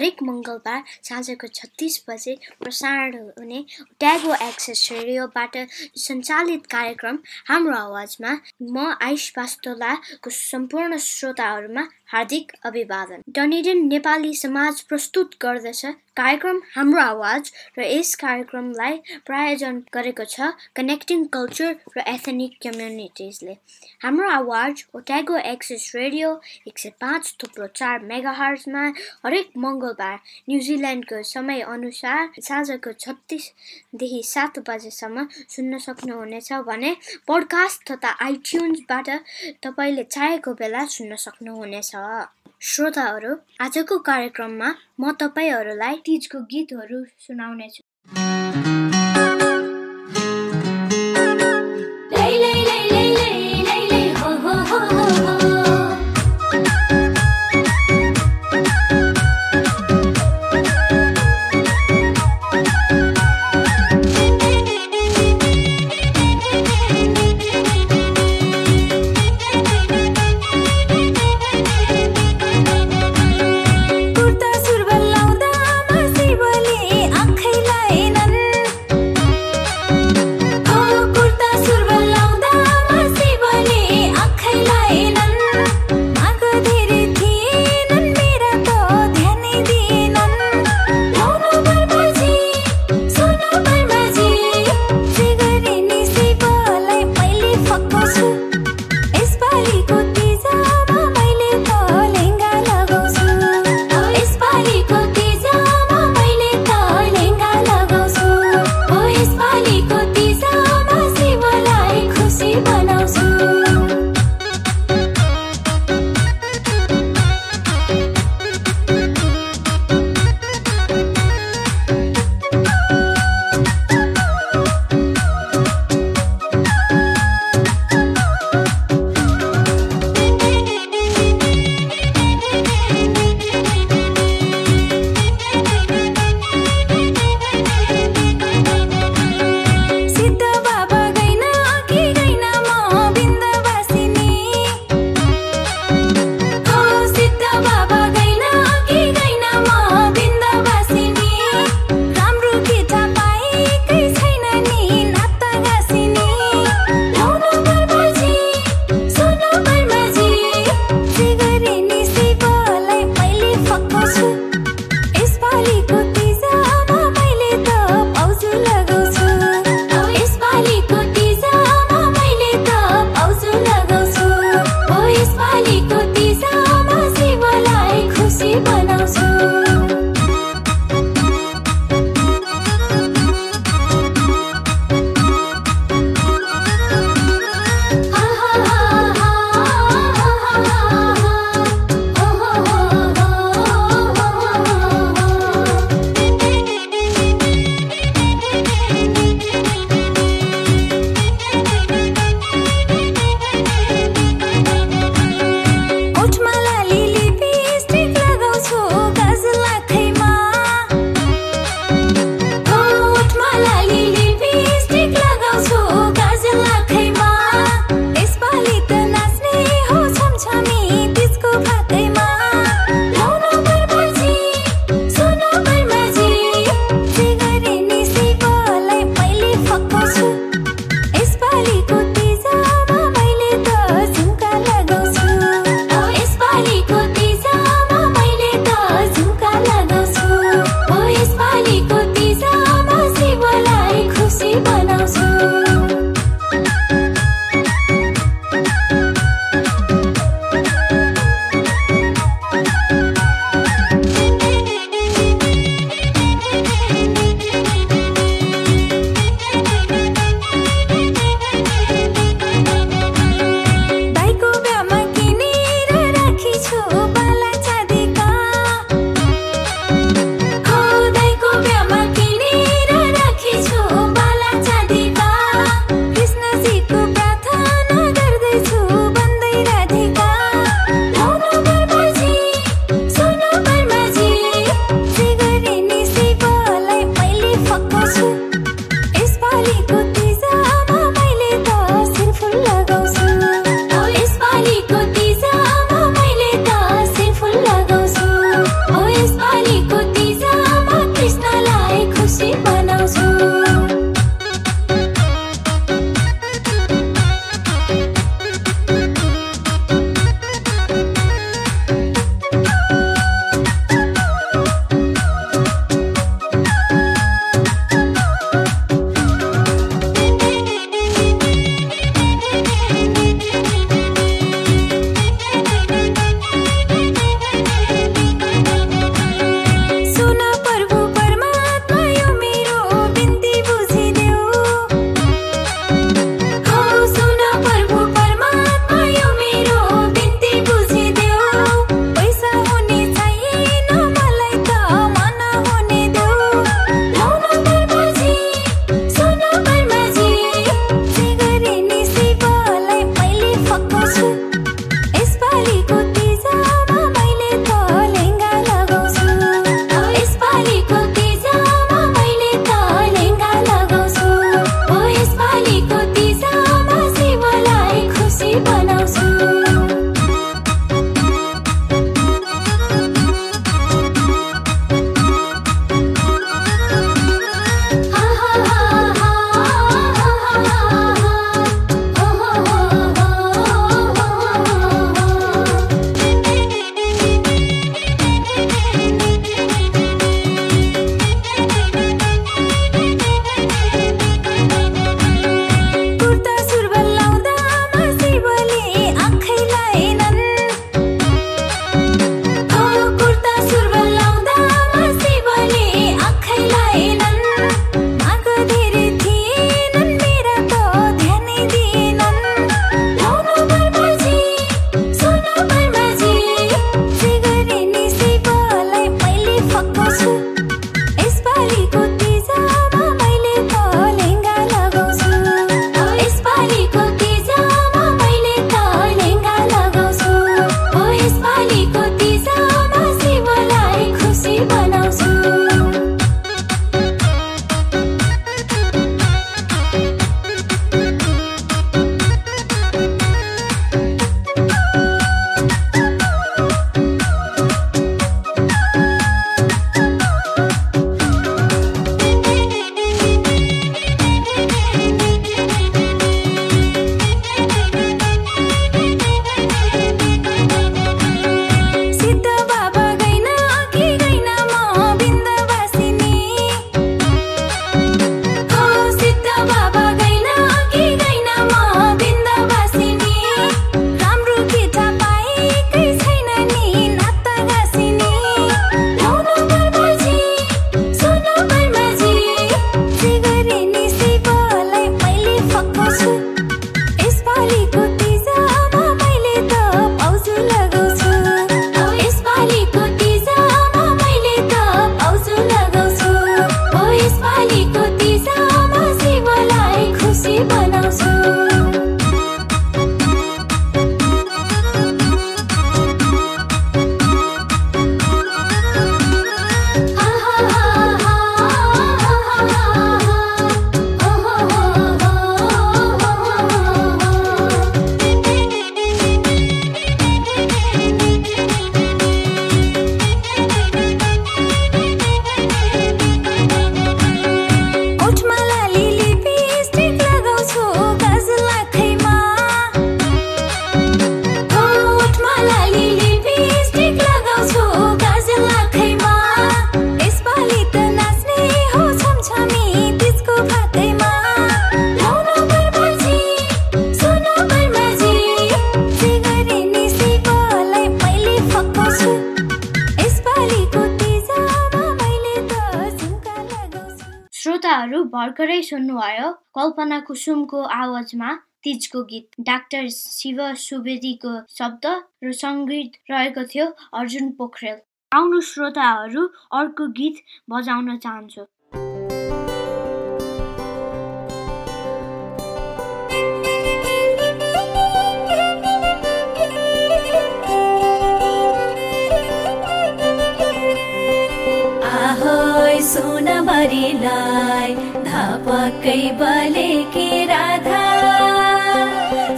हरेक मङ्गलबार साँझको छत्तिस बजे प्रसारण हुने ट्यागो एक्सेस रेडियोबाट सञ्चालित कार्यक्रम हाम्रो आवाजमा म आयुष पास्तोलाको सम्पूर्ण श्रोताहरूमा हार्दिक अभिवादन। डनेडेन नेपाली समाज प्रस्तुत गर्दछ कार्यक्रम हाम्रो आवाज र यस कार्यक्रमलाई प्रायोजन गरेको छ कनेक्टिङ कल्चर र एथेनिक कम्युनिटिजले हाम्रो आवाज ओट्यागो एक्सेस रेडियो एक सय पाँच थुप्रो चार मेगा हर्जमा हरेक मङ्गलबार न्युजिल्यान्डको समय अनुसार साँझको छत्तिसदेखि सात बजेसम्म सुन्न सक्नुहुनेछ भने पोडकास्ट तथा आइट्युन्सबाट तपाईँले चाहेको बेला सुन्न सक्नुहुनेछ। श्रोताहरू आजको कार्यक्रममा म तपाईँहरूलाई तिजको गीतहरू सुनाउनेछु। भर्खरै सुन्नुभयो कल्पना कुसुमको आवाजमा तिजको गीत। डाक्टर शिव सुवेदीको शब्द र सङ्गीत रहेको थियो अर्जुन पोखरेल। आउनु श्रोताहरू अर्को गीत बजाउन चाहन्छु। सुनभरिलाई धापकै बलेकी राधा?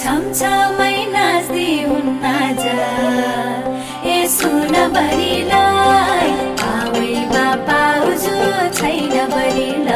छमछमै नाच्दै हुन्न जा। ए सुनभरिलाई आवैमा पाउजु छैन बरिलाई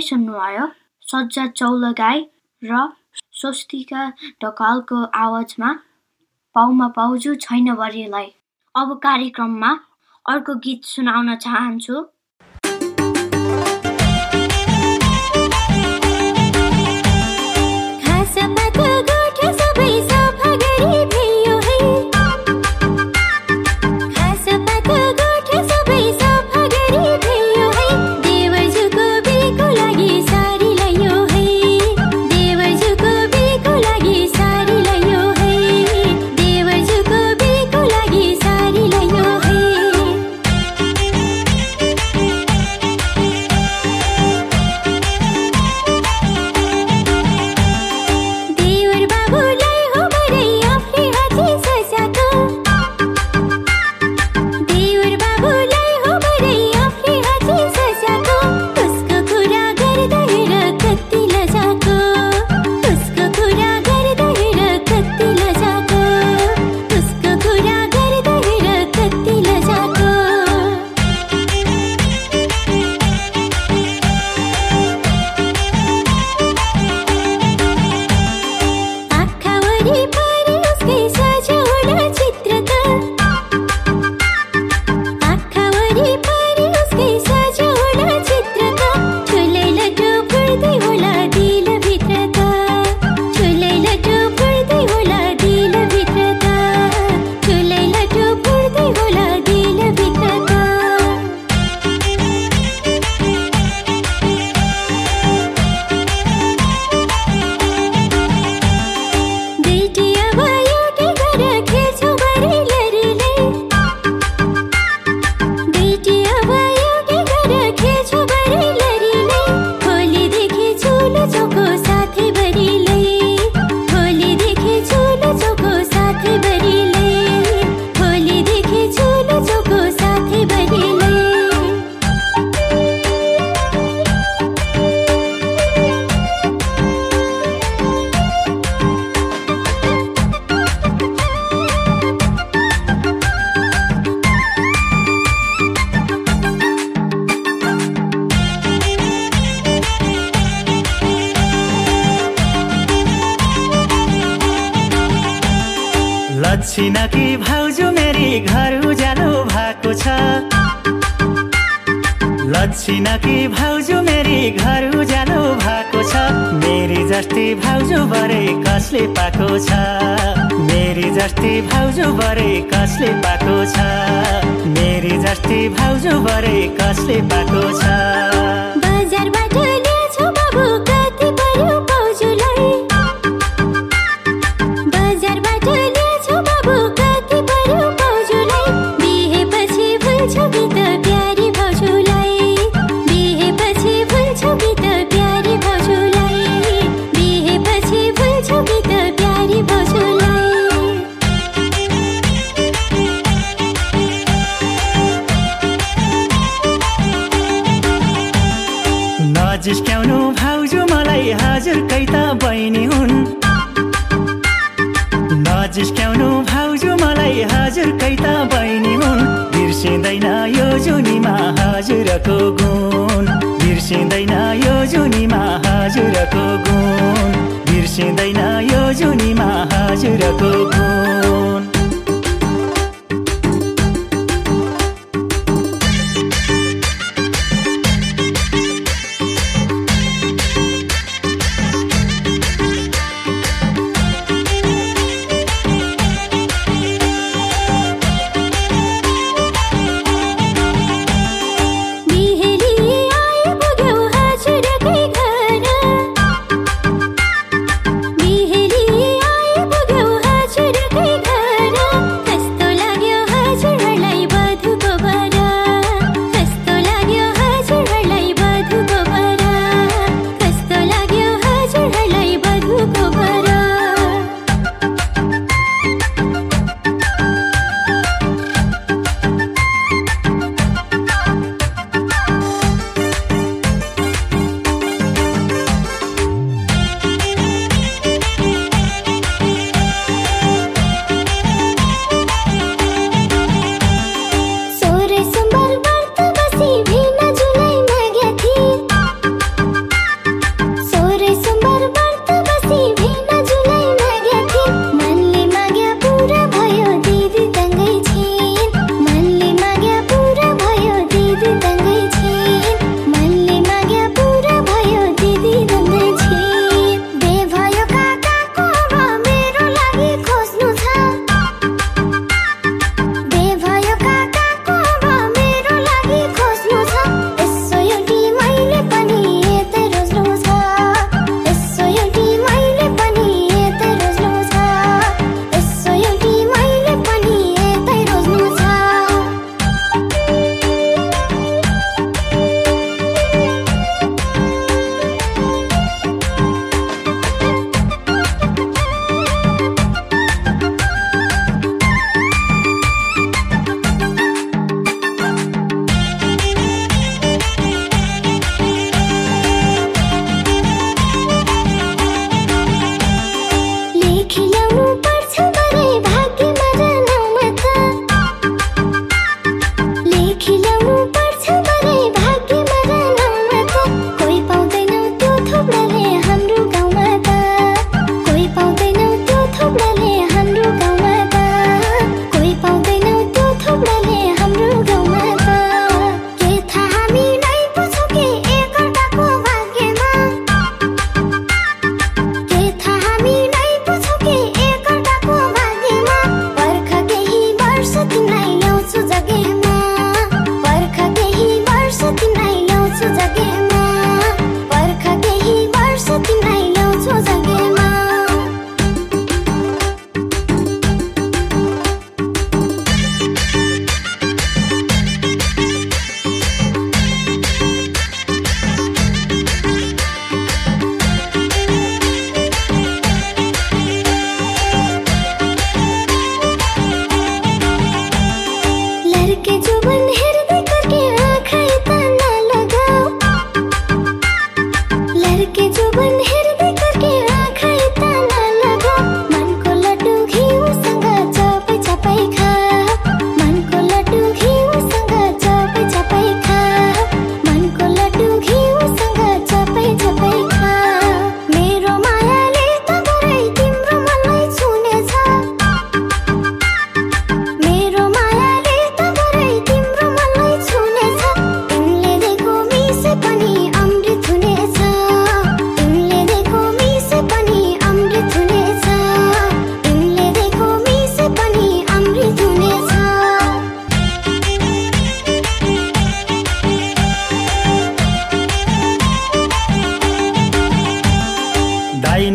समुदाय सज्जा चौलगाई र स्वस्तिका ढकालको आवाजमा पाउमा पाउजु छैन वरिलाई अब कार्यक्रममा अर्को गीत सुनाउन चाहन्छु। खासमा सबै किनकी भाउजू मेरी घर उज्यालो भएको छ। लक्षिणकी भाउजू मेरी घर उज्यालो भएको छ। मेरी जस्ती भाउजू बरे कसले पाएको छ? मेरी जस्ती भाउजू बरे कसले पाएको छ? मेरी जस्ती भाउजू बरे कसले पाएको छ? बजारबाट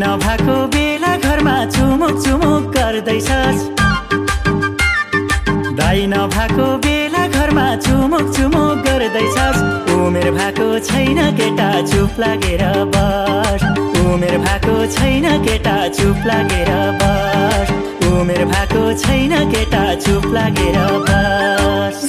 नभएको बेला घरमा चुमुक चुमुक गर्दैछस्। दाइ नभएको बेला घरमा चुमुक चुमुक गर्दैछस्। उमेर भएको छैन केटा चुप लागेर बस। उमेर भएको छैन केटा चुप लागेर बस। उमेर भएको छैन केटा चुप लागेर बस।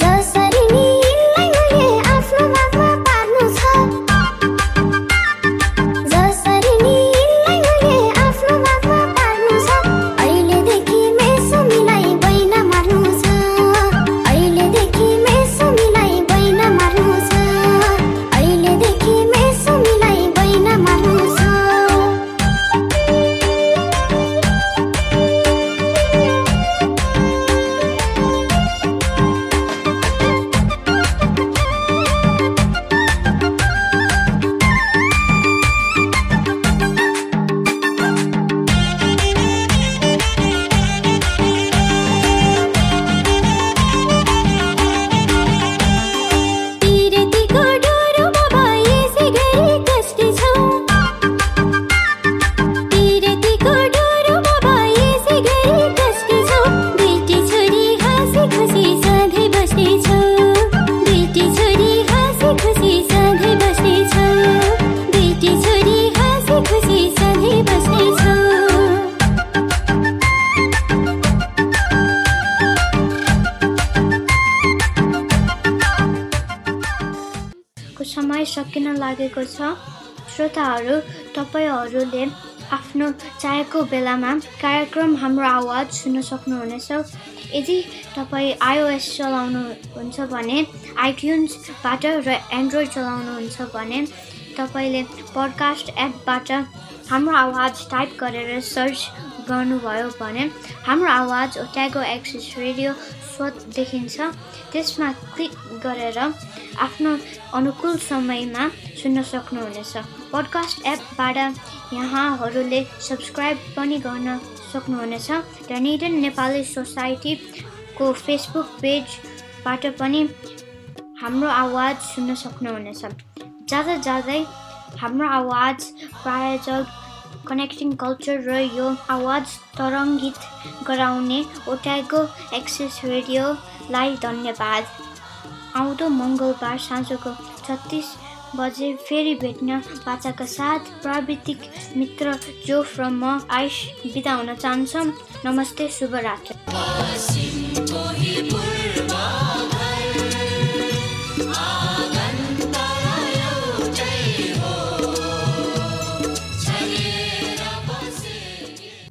सकिन लागेको छ। श्रोताहरू तपाईँहरूले आफ्नो चाहेको बेलामा कार्यक्रम हाम्रो आवाज सुन्न सक्नुहुनेछ। यदि तपाईँ आइओएस चलाउनुहुन्छ भने आइट्युन्सबाट र एन्ड्रोइड चलाउनुहुन्छ भने तपाईँले पडकास्ट एपबाट हाम्रो आवाज टाइप गरेर सर्च गर्नुभयो भने हाम्रो आवाज ओट्यागो एक्सिस रेडियो स्वत देखिन्छ त्यसमा क्लिक गरेर आफ्नो अनुकूल समयमा सुन्न सक्नुहुनेछ। पडकास्ट एपबाट यहाँहरूले सब्सक्राइब पनि गर्न सक्नुहुनेछ र निडन नेपाली सोसाइटीको फेसबुक पेजबाट पनि हाम्रो आवाज सुन्न सक्नुहुनेछ। जाँदा जाँदै हाम्रो आवाज प्रायोजक कनेक्टिङ कल्चर र यो आवाज तरङ्गित गराउने ओट्यागो एक्सेस रेडियोलाई धन्यवाद। आउँदो मङ्गलबार साँझको छत्तिस बजे फेरि भेट्न बाचाका साथ प्राविधिक मित्र जोफ र म आइस बिदा हुन चाहन्छौँ नमस्ते शुभरात्री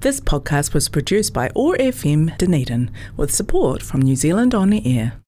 This podcast was produced by OAR FM Dunedin with support from New Zealand On the Air.